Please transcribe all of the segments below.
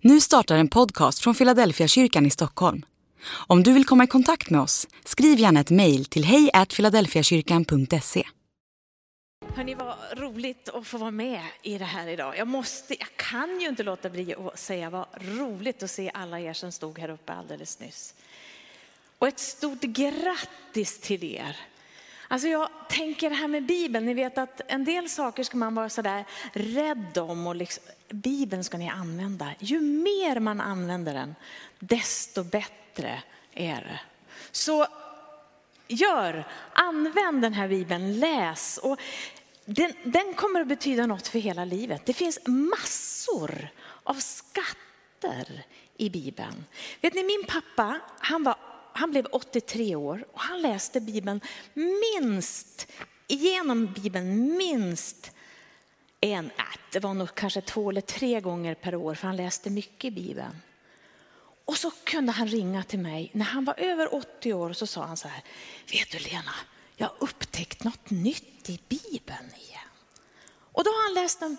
Nu startar en podcast från Philadelphia kyrkan i Stockholm. Om du vill komma i kontakt med oss, skriv gärna ett mejl till hejfiladelfiakyrkan.se. Hörni, vad roligt att få vara med i det här idag. Jag, måste, jag kan ju inte låta bli att säga vad roligt att se alla er som stod här uppe alldeles nyss. Och ett stort grattis till er. Alltså jag tänker det här med Bibeln, ni vet att en del saker ska man vara sådär rädd om och liksom, Bibeln ska ni använda. Ju mer man använder den, desto bättre är det. Så gör, använd den här Bibeln, läs. Och den, den kommer att betyda något för hela livet. Det finns massor av skatter i Bibeln. Vet ni, min pappa, han var han blev 83 år och han läste Bibeln minst, igenom Bibeln minst en, att det var nog kanske två eller tre gånger per år för han läste mycket i Bibeln. Och så kunde han ringa till mig när han var över 80 år och så sa han så här, vet du Lena, jag har upptäckt något nytt i Bibeln igen. Och då har han läst den,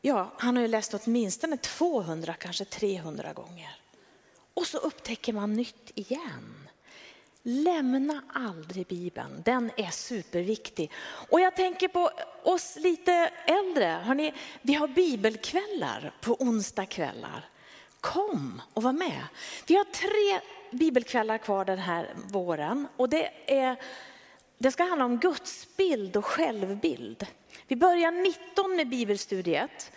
ja han har ju läst åtminstone 200, kanske 300 gånger. Och så upptäcker man nytt igen. Lämna aldrig Bibeln, den är superviktig. Och jag tänker på oss lite äldre, Hörrni, vi har bibelkvällar på onsdagskvällar. Kom och var med. Vi har tre bibelkvällar kvar den här våren och det, är, det ska handla om gudsbild och självbild. Vi börjar 19 med bibelstudiet,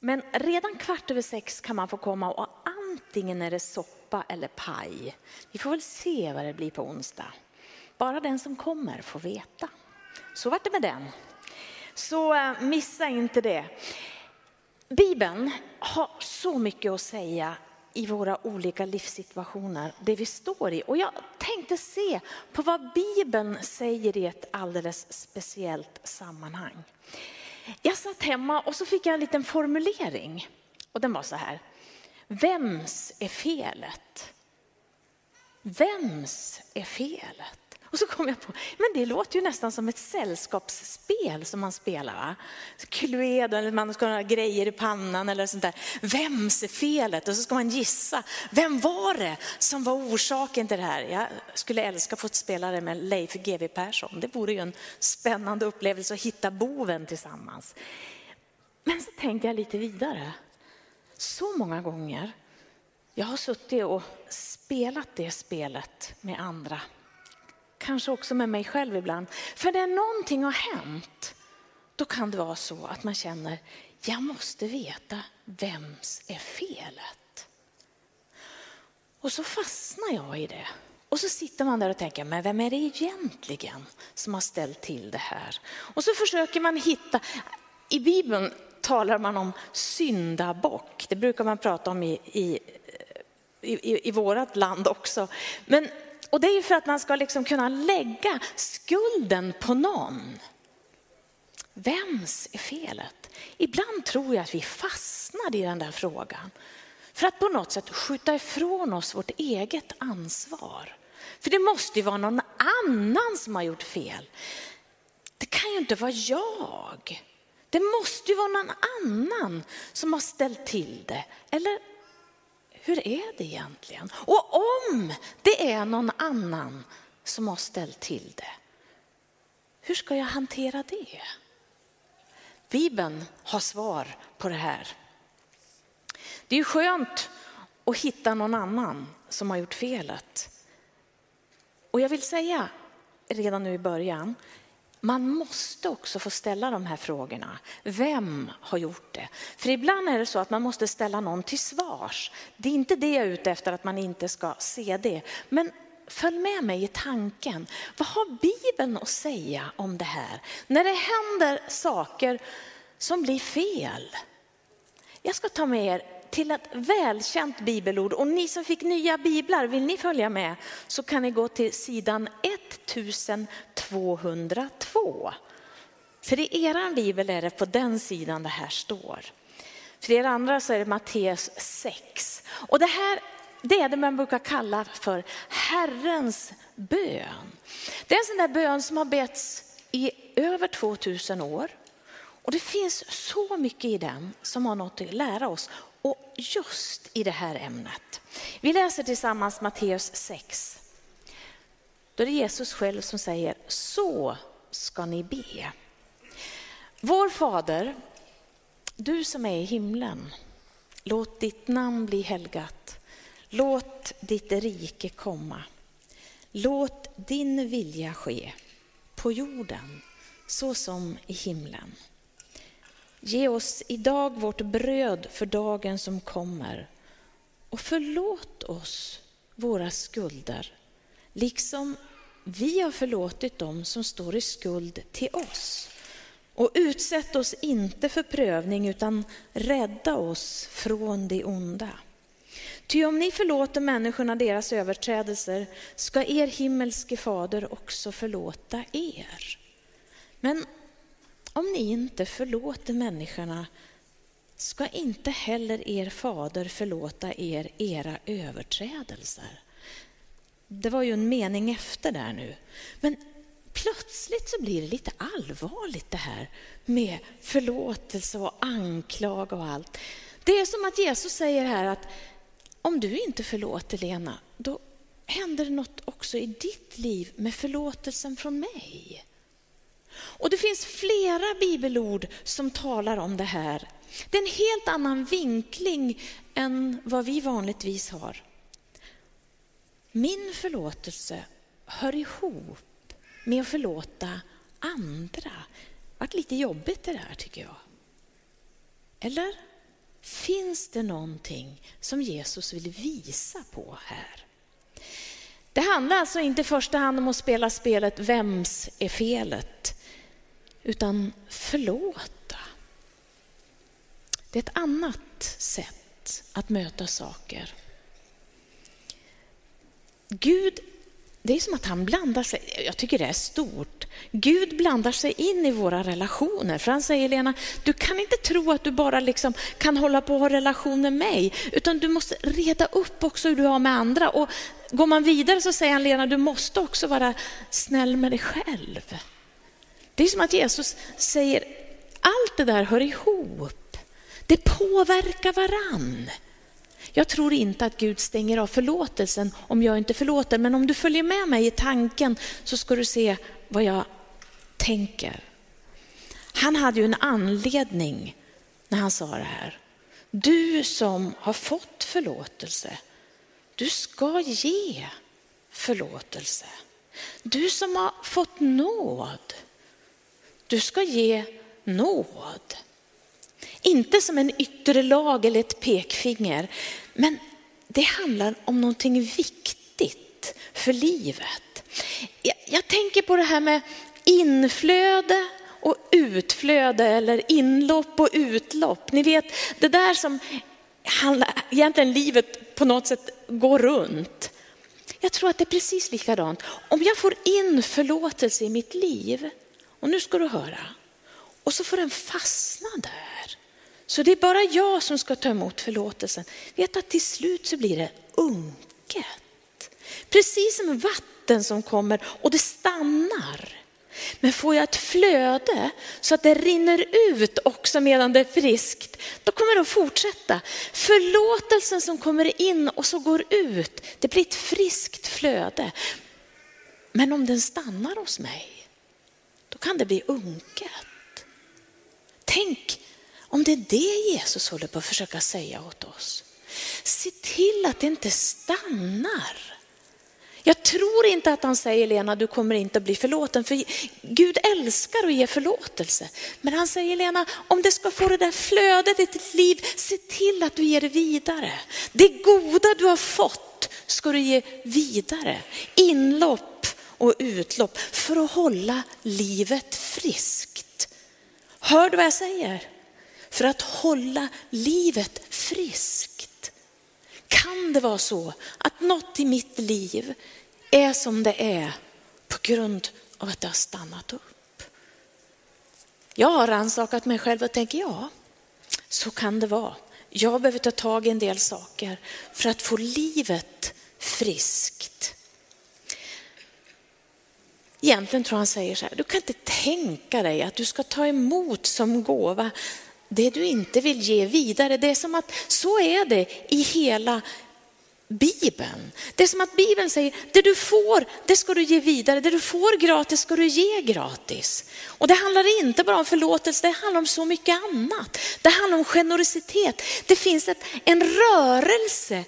men redan kvart över sex kan man få komma och antingen är det soppa eller paj. Vi får väl se vad det blir på onsdag. Bara den som kommer får veta. Så vart det med den. Så eh, missa inte det. Bibeln har så mycket att säga i våra olika livssituationer, det vi står i. Och jag tänkte se på vad Bibeln säger i ett alldeles speciellt sammanhang. Jag satt hemma och så fick jag en liten formulering. Och den var så här. Vems är felet? Vems är felet? Och så kom jag på, men det låter ju nästan som ett sällskapsspel som man spelar. Va? Cluedo, eller man ska ha några grejer i pannan eller sånt där. Vems är felet? Och så ska man gissa, vem var det som var orsaken till det här? Jag skulle älska att få spela det med Leif GW Persson. Det vore ju en spännande upplevelse att hitta boven tillsammans. Men så tänkte jag lite vidare så många gånger. Jag har suttit och spelat det spelet med andra. Kanske också med mig själv ibland. För när någonting har hänt, då kan det vara så att man känner, jag måste veta vems är felet. Och så fastnar jag i det. Och så sitter man där och tänker, men vem är det egentligen som har ställt till det här? Och så försöker man hitta, i Bibeln talar man om syndabock. Det brukar man prata om i, i, i, i vårt land också. Men, och det är för att man ska liksom kunna lägga skulden på någon. Vems är felet? Ibland tror jag att vi fastnar i den där frågan för att på något sätt skjuta ifrån oss vårt eget ansvar. För det måste ju vara någon annan som har gjort fel. Det kan ju inte vara jag. Det måste ju vara någon annan som har ställt till det. Eller hur är det egentligen? Och om det är någon annan som har ställt till det, hur ska jag hantera det? Bibeln har svar på det här. Det är ju skönt att hitta någon annan som har gjort felet. Och jag vill säga redan nu i början, man måste också få ställa de här frågorna. Vem har gjort det? För ibland är det så att man måste ställa någon till svars. Det är inte det jag är ute efter, att man inte ska se det. Men följ med mig i tanken. Vad har Bibeln att säga om det här? När det händer saker som blir fel. Jag ska ta med er till ett välkänt bibelord. Och ni som fick nya biblar, vill ni följa med så kan ni gå till sidan 1202. För i er bibel är det på den sidan det här står. För er andra så är det Matteus 6. Och det här det är det man brukar kalla för Herrens bön. Det är en sån där bön som har betts i över 2000 år. Och det finns så mycket i den som har något att lära oss och just i det här ämnet. Vi läser tillsammans Matteus 6. Då är det Jesus själv som säger, så ska ni be. Vår Fader, du som är i himlen, låt ditt namn bli helgat. Låt ditt rike komma. Låt din vilja ske på jorden så som i himlen. Ge oss idag vårt bröd för dagen som kommer och förlåt oss våra skulder, liksom vi har förlåtit dem som står i skuld till oss. Och utsätt oss inte för prövning, utan rädda oss från det onda. Ty om ni förlåter människorna deras överträdelser ska er himmelske fader också förlåta er. Men om ni inte förlåter människorna ska inte heller er fader förlåta er era överträdelser. Det var ju en mening efter där nu. Men plötsligt så blir det lite allvarligt det här med förlåtelse och anklag och allt. Det är som att Jesus säger här att om du inte förlåter Lena, då händer det något också i ditt liv med förlåtelsen från mig. Och det finns flera bibelord som talar om det här. Det är en helt annan vinkling än vad vi vanligtvis har. Min förlåtelse hör ihop med att förlåta andra. Det har varit lite jobbigt det där tycker jag. Eller? Finns det någonting som Jesus vill visa på här? Det handlar alltså inte i första hand om att spela spelet Vems är felet? Utan förlåta. Det är ett annat sätt att möta saker. Gud, det är som att han blandar sig, jag tycker det är stort. Gud blandar sig in i våra relationer. För han säger Lena, du kan inte tro att du bara liksom kan hålla på och ha relation med mig, utan du måste reda upp också hur du har med andra. Och går man vidare så säger han Lena, du måste också vara snäll med dig själv. Det är som att Jesus säger, allt det där hör ihop. Det påverkar varann. Jag tror inte att Gud stänger av förlåtelsen om jag inte förlåter, men om du följer med mig i tanken så ska du se vad jag tänker. Han hade ju en anledning när han sa det här. Du som har fått förlåtelse, du ska ge förlåtelse. Du som har fått nåd, du ska ge nåd. Inte som en yttre lag eller ett pekfinger, men det handlar om någonting viktigt för livet. Jag, jag tänker på det här med inflöde och utflöde eller inlopp och utlopp. Ni vet det där som handlar, egentligen livet på något sätt går runt. Jag tror att det är precis likadant. Om jag får in förlåtelse i mitt liv, och nu ska du höra, och så får den fastna där. Så det är bara jag som ska ta emot förlåtelsen. Vet att till slut så blir det unket. Precis som vatten som kommer och det stannar. Men får jag ett flöde så att det rinner ut också medan det är friskt, då kommer det att fortsätta. Förlåtelsen som kommer in och så går ut, det blir ett friskt flöde. Men om den stannar hos mig, då kan det bli unket. Tänk om det är det Jesus håller på att försöka säga åt oss. Se till att det inte stannar. Jag tror inte att han säger Lena, du kommer inte att bli förlåten, för Gud älskar att ge förlåtelse. Men han säger Lena, om det ska få det där flödet i ditt liv, se till att du ger det vidare. Det goda du har fått ska du ge vidare. Inlopp och utlopp för att hålla livet friskt. Hör du vad jag säger? för att hålla livet friskt. Kan det vara så att något i mitt liv är som det är på grund av att det har stannat upp? Jag har rannsakat mig själv och tänker ja, så kan det vara. Jag behöver ta tag i en del saker för att få livet friskt. Egentligen tror han säger så här, du kan inte tänka dig att du ska ta emot som gåva det du inte vill ge vidare. Det är som att så är det i hela Bibeln. Det är som att Bibeln säger, det du får, det ska du ge vidare. Det du får gratis ska du ge gratis. Och det handlar inte bara om förlåtelse, det handlar om så mycket annat. Det handlar om generositet. Det finns ett, en rörelse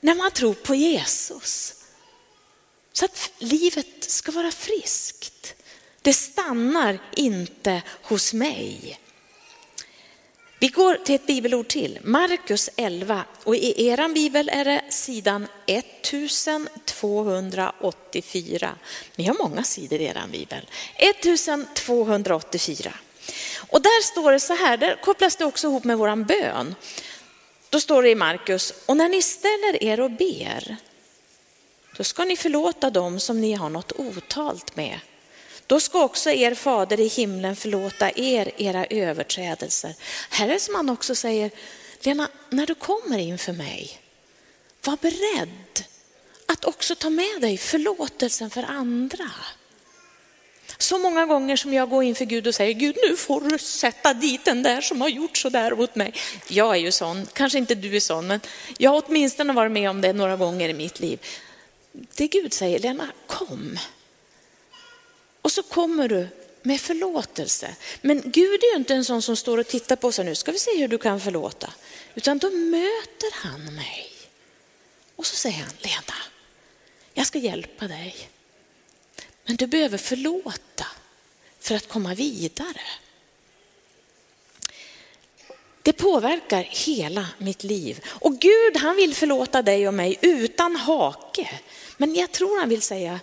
när man tror på Jesus. Så att livet ska vara friskt. Det stannar inte hos mig. Vi går till ett bibelord till, Markus 11 och i er bibel är det sidan 1284. Ni har många sidor i er bibel. 1284. Och där står det så här, där kopplas det också ihop med våran bön. Då står det i Markus, och när ni ställer er och ber, då ska ni förlåta dem som ni har något otalt med då ska också er fader i himlen förlåta er era överträdelser. Här är det som han också säger, Lena, när du kommer inför mig, var beredd att också ta med dig förlåtelsen för andra. Så många gånger som jag går inför Gud och säger, Gud nu får du sätta dit den där som har gjort så där mot mig. Jag är ju sån, kanske inte du är sån, men jag har åtminstone varit med om det några gånger i mitt liv. Det Gud säger, Lena kom. Och så kommer du med förlåtelse. Men Gud är ju inte en sån som står och tittar på sig, nu ska vi se hur du kan förlåta. Utan då möter han mig. Och så säger han, Lena, jag ska hjälpa dig. Men du behöver förlåta för att komma vidare. Det påverkar hela mitt liv. Och Gud han vill förlåta dig och mig utan hake. Men jag tror han vill säga,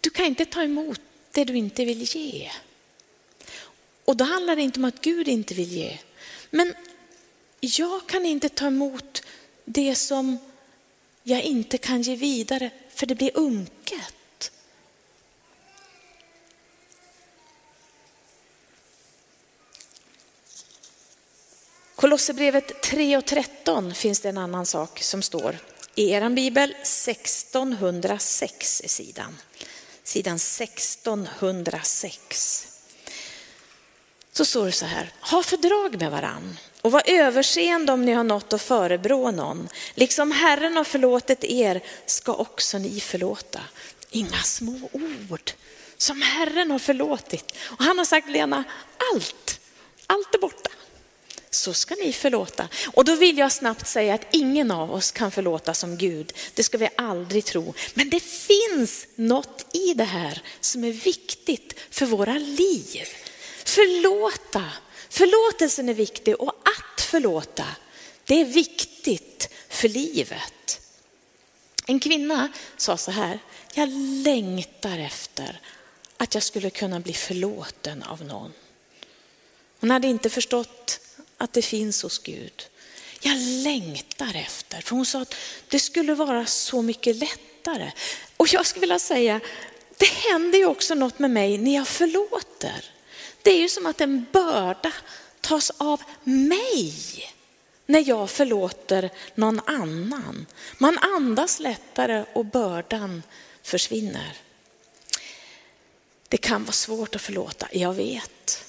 du kan inte ta emot det du inte vill ge. Och då handlar det inte om att Gud inte vill ge. Men jag kan inte ta emot det som jag inte kan ge vidare för det blir unket. Kolosserbrevet 3 och 13 finns det en annan sak som står. I er bibel 1606 är sidan sidan 1606. Så står det så här, ha fördrag med varann och var överseende om ni har något att förebrå någon. Liksom Herren har förlåtit er ska också ni förlåta. Inga små ord, som Herren har förlåtit. Och han har sagt Lena, allt, allt är borta så ska ni förlåta. Och då vill jag snabbt säga att ingen av oss kan förlåta som Gud. Det ska vi aldrig tro. Men det finns något i det här som är viktigt för våra liv. Förlåta. Förlåtelsen är viktig och att förlåta, det är viktigt för livet. En kvinna sa så här, jag längtar efter att jag skulle kunna bli förlåten av någon. Hon hade inte förstått att det finns hos Gud. Jag längtar efter, för hon sa att det skulle vara så mycket lättare. Och jag skulle vilja säga, det händer ju också något med mig när jag förlåter. Det är ju som att en börda tas av mig när jag förlåter någon annan. Man andas lättare och bördan försvinner. Det kan vara svårt att förlåta, jag vet.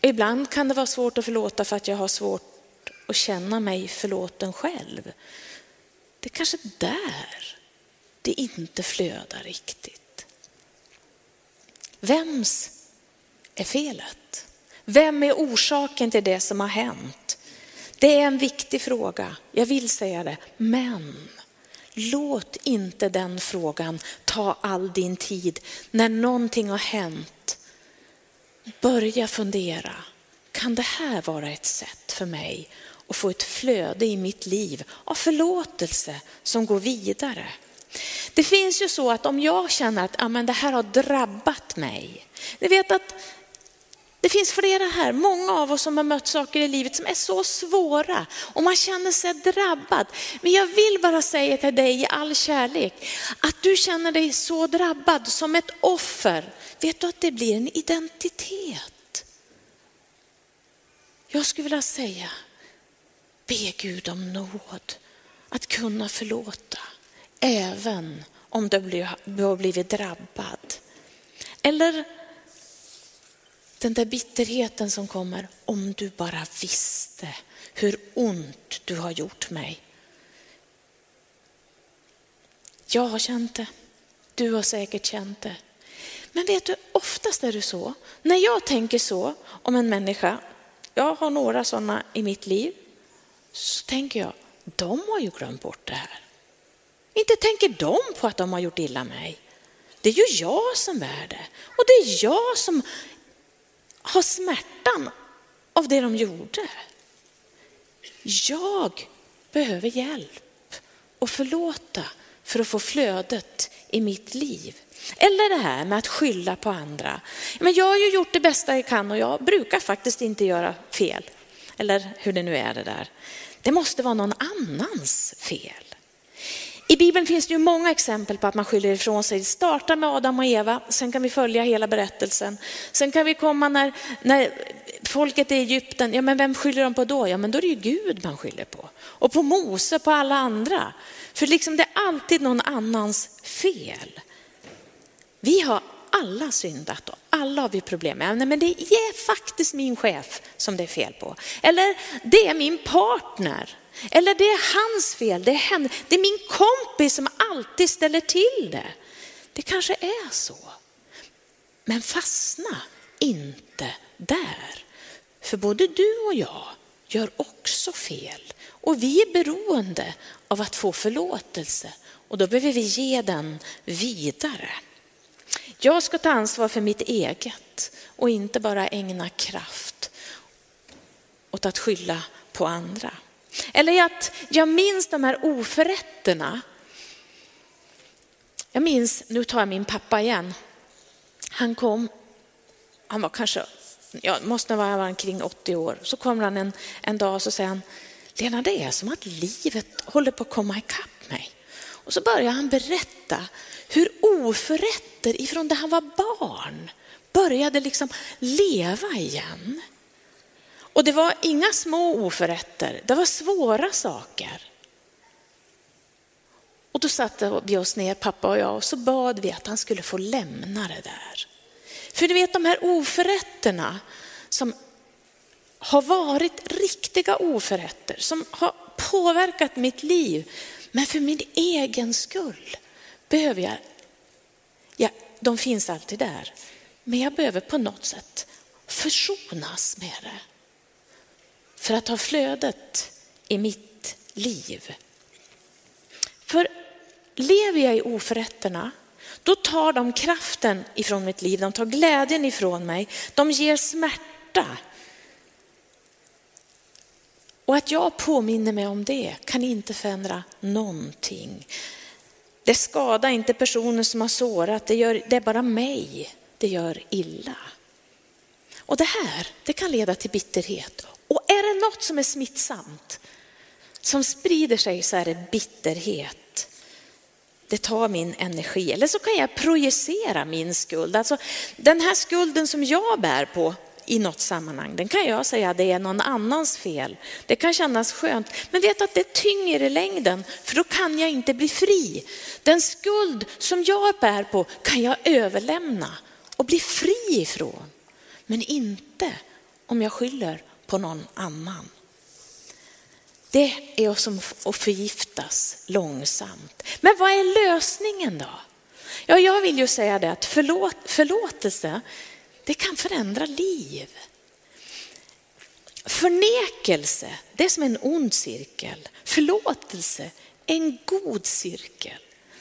Ibland kan det vara svårt att förlåta för att jag har svårt att känna mig förlåten själv. Det är kanske där det inte flödar riktigt. Vems är felet? Vem är orsaken till det som har hänt? Det är en viktig fråga, jag vill säga det, men låt inte den frågan ta all din tid när någonting har hänt börja fundera, kan det här vara ett sätt för mig att få ett flöde i mitt liv av förlåtelse som går vidare? Det finns ju så att om jag känner att ah, men det här har drabbat mig. Ni vet att det finns flera här, många av oss som har mött saker i livet som är så svåra och man känner sig drabbad. Men jag vill bara säga till dig i all kärlek att du känner dig så drabbad som ett offer. Vet du att det blir en identitet? Jag skulle vilja säga, be Gud om nåd att kunna förlåta även om du har blivit drabbad. Eller den där bitterheten som kommer, om du bara visste hur ont du har gjort mig. Jag har känt det, du har säkert känt det. Men vet du, oftast är det så, när jag tänker så om en människa, jag har några sådana i mitt liv, så tänker jag, de har ju glömt bort det här. Inte tänker de på att de har gjort illa mig. Det är ju jag som bär det. Och det är jag som har smärtan av det de gjorde. Jag behöver hjälp och förlåta för att få flödet i mitt liv. Eller det här med att skylla på andra. Men jag har ju gjort det bästa jag kan och jag brukar faktiskt inte göra fel. Eller hur det nu är det där. Det måste vara någon annans fel. I Bibeln finns det ju många exempel på att man skyller ifrån sig. Det startar med Adam och Eva, sen kan vi följa hela berättelsen. Sen kan vi komma när, när folket i Egypten, ja men vem skyller de på då? Ja men då är det ju Gud man skyller på. Och på Mose, på alla andra. För liksom det är alltid någon annans fel. Vi har alla syndat och alla har vi problem med. Nej, men det är faktiskt min chef som det är fel på. Eller det är min partner. Eller det är hans fel, det är, henne. det är min kompis som alltid ställer till det. Det kanske är så. Men fastna inte där. För både du och jag gör också fel. Och vi är beroende av att få förlåtelse och då behöver vi ge den vidare. Jag ska ta ansvar för mitt eget och inte bara ägna kraft åt att skylla på andra. Eller att jag minns de här oförrätterna. Jag minns, nu tar jag min pappa igen. Han kom, han var kanske, ja, måste vara omkring 80 år. Så kommer han en, en dag och så säger han, Lena det är som att livet håller på att komma ikapp mig. Och så börjar han berätta hur oförrätter ifrån det han var barn började liksom leva igen. Och det var inga små oförrätter, det var svåra saker. Och då satte vi oss ner, pappa och jag, och så bad vi att han skulle få lämna det där. För du vet de här oförrätterna som har varit riktiga oförrätter, som har påverkat mitt liv. Men för min egen skull behöver jag, ja, de finns alltid där, men jag behöver på något sätt försonas med det för att ha flödet i mitt liv. För lever jag i oförrätterna, då tar de kraften ifrån mitt liv, de tar glädjen ifrån mig, de ger smärta. Och att jag påminner mig om det kan inte förändra någonting. Det skadar inte personen som har sårat, det, gör, det är bara mig det gör illa. Och det här, det kan leda till bitterhet och är det något som är smittsamt, som sprider sig så är det bitterhet. Det tar min energi. Eller så kan jag projicera min skuld. Alltså, den här skulden som jag bär på i något sammanhang, den kan jag säga det är någon annans fel. Det kan kännas skönt, men vet att det tynger i längden, för då kan jag inte bli fri. Den skuld som jag bär på kan jag överlämna och bli fri ifrån, men inte om jag skyller på någon annan. Det är som att förgiftas långsamt. Men vad är lösningen då? Ja, jag vill ju säga det att förlåt, förlåtelse, det kan förändra liv. Förnekelse, det är som en ond cirkel. Förlåtelse, en god cirkel.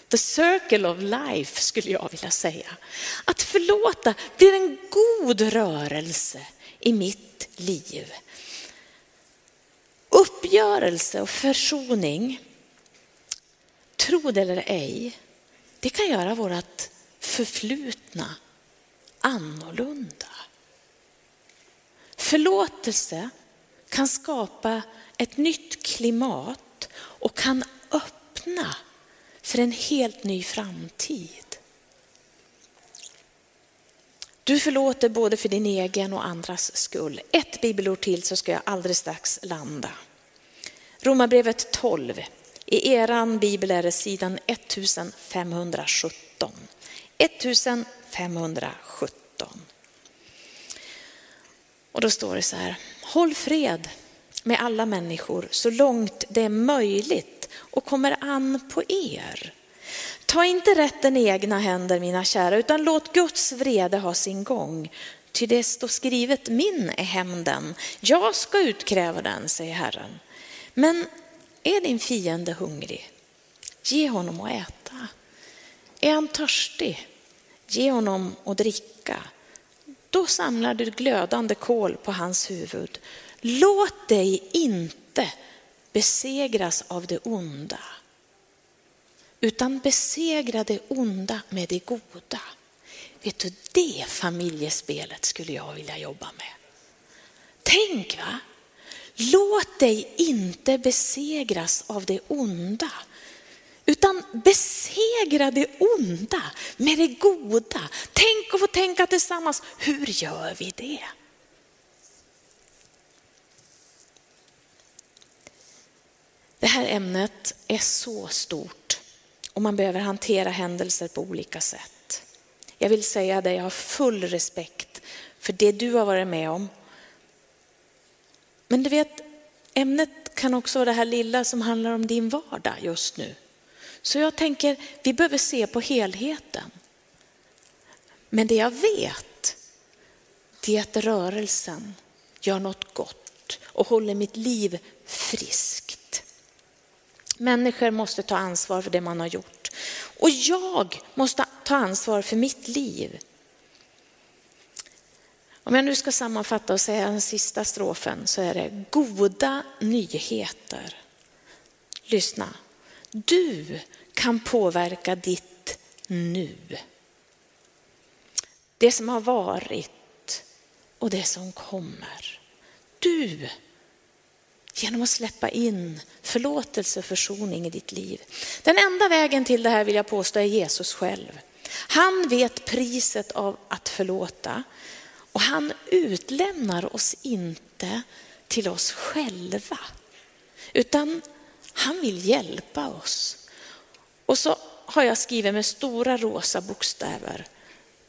The circle of life skulle jag vilja säga. Att förlåta blir en god rörelse i mitt liv. Uppgörelse och försoning, tro det eller ej, det kan göra vårt förflutna annorlunda. Förlåtelse kan skapa ett nytt klimat och kan öppna för en helt ny framtid. Du förlåter både för din egen och andras skull. Ett bibelord till så ska jag alldeles strax landa. Romarbrevet 12. I eran bibel är det sidan 1517. 1517. Och då står det så här, håll fred med alla människor så långt det är möjligt och kommer an på er. Ta inte rätten i egna händer mina kära, utan låt Guds vrede ha sin gång. Ty det står skrivet, min är hämnden, jag ska utkräva den, säger Herren. Men är din fiende hungrig? Ge honom att äta. Är han törstig? Ge honom att dricka. Då samlar du glödande kol på hans huvud. Låt dig inte besegras av det onda, utan besegra det onda med det goda. Vet du, det familjespelet skulle jag vilja jobba med. Tänk va? Låt dig inte besegras av det onda, utan besegra det onda med det goda. Tänk och få tänka tillsammans, hur gör vi det? Det här ämnet är så stort och man behöver hantera händelser på olika sätt. Jag vill säga det, jag har full respekt för det du har varit med om. Men du vet, ämnet kan också vara det här lilla som handlar om din vardag just nu. Så jag tänker, vi behöver se på helheten. Men det jag vet, det är att rörelsen gör något gott och håller mitt liv friskt. Människor måste ta ansvar för det man har gjort. Och jag måste ta ansvar för mitt liv. Om jag nu ska sammanfatta och säga den sista strofen så är det goda nyheter. Lyssna. Du kan påverka ditt nu. Det som har varit och det som kommer. Du, genom att släppa in förlåtelse och försoning i ditt liv. Den enda vägen till det här vill jag påstå är Jesus själv. Han vet priset av att förlåta och han utlämnar oss inte till oss själva, utan han vill hjälpa oss. Och så har jag skrivit med stora rosa bokstäver,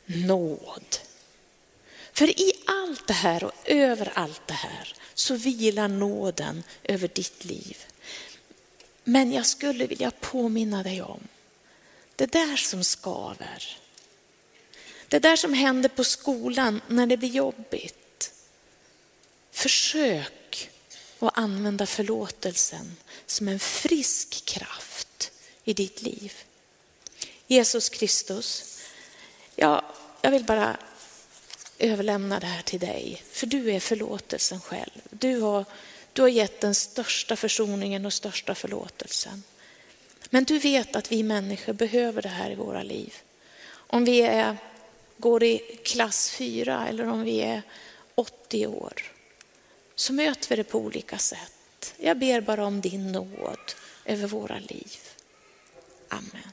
nåd. För i allt det här och över allt det här så vilar nåden över ditt liv. Men jag skulle vilja påminna dig om det där som skaver. Det där som händer på skolan när det blir jobbigt. Försök att använda förlåtelsen som en frisk kraft i ditt liv. Jesus Kristus, ja, jag vill bara överlämna det här till dig, för du är förlåtelsen själv. Du har, du har gett den största försoningen och största förlåtelsen. Men du vet att vi människor behöver det här i våra liv. Om vi är, går i klass 4 eller om vi är 80 år så möter vi det på olika sätt. Jag ber bara om din nåd över våra liv. Amen.